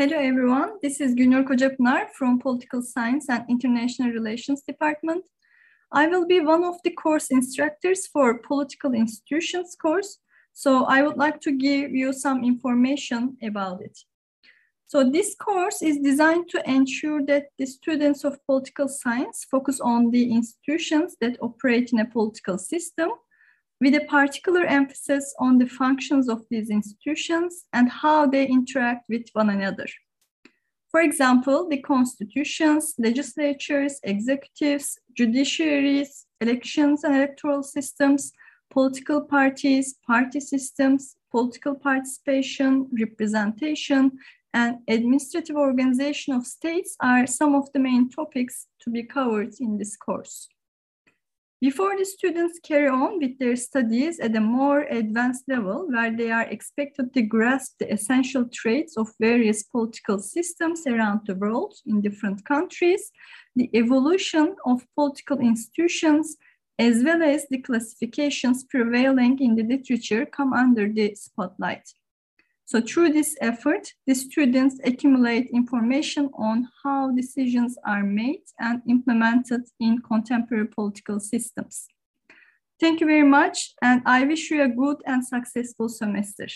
Hello everyone, this is Gülnur Kocapınar from Political Science and International Relations Department. I will be one of the course instructors for Political Institutions course, so I would like to give you some information about it. So this course is designed to ensure that the students of political science focus on the institutions that operate in a political system with a particular emphasis on the functions of these institutions and how they interact with one another. For example, the constitutions, legislatures, executives, judiciaries, elections and electoral systems, political parties, party systems, political participation, representation, and administrative organization of states are some of the main topics to be covered in this course. Before the students carry on with their studies at a more advanced level, where they are expected to grasp the essential traits of various political systems around the world in different countries, the evolution of political institutions, as well as the classifications prevailing in the literature come under the spotlight. So through this effort, the students accumulate information on how decisions are made and implemented in contemporary political systems. Thank you very much, and I wish you a good and successful semester.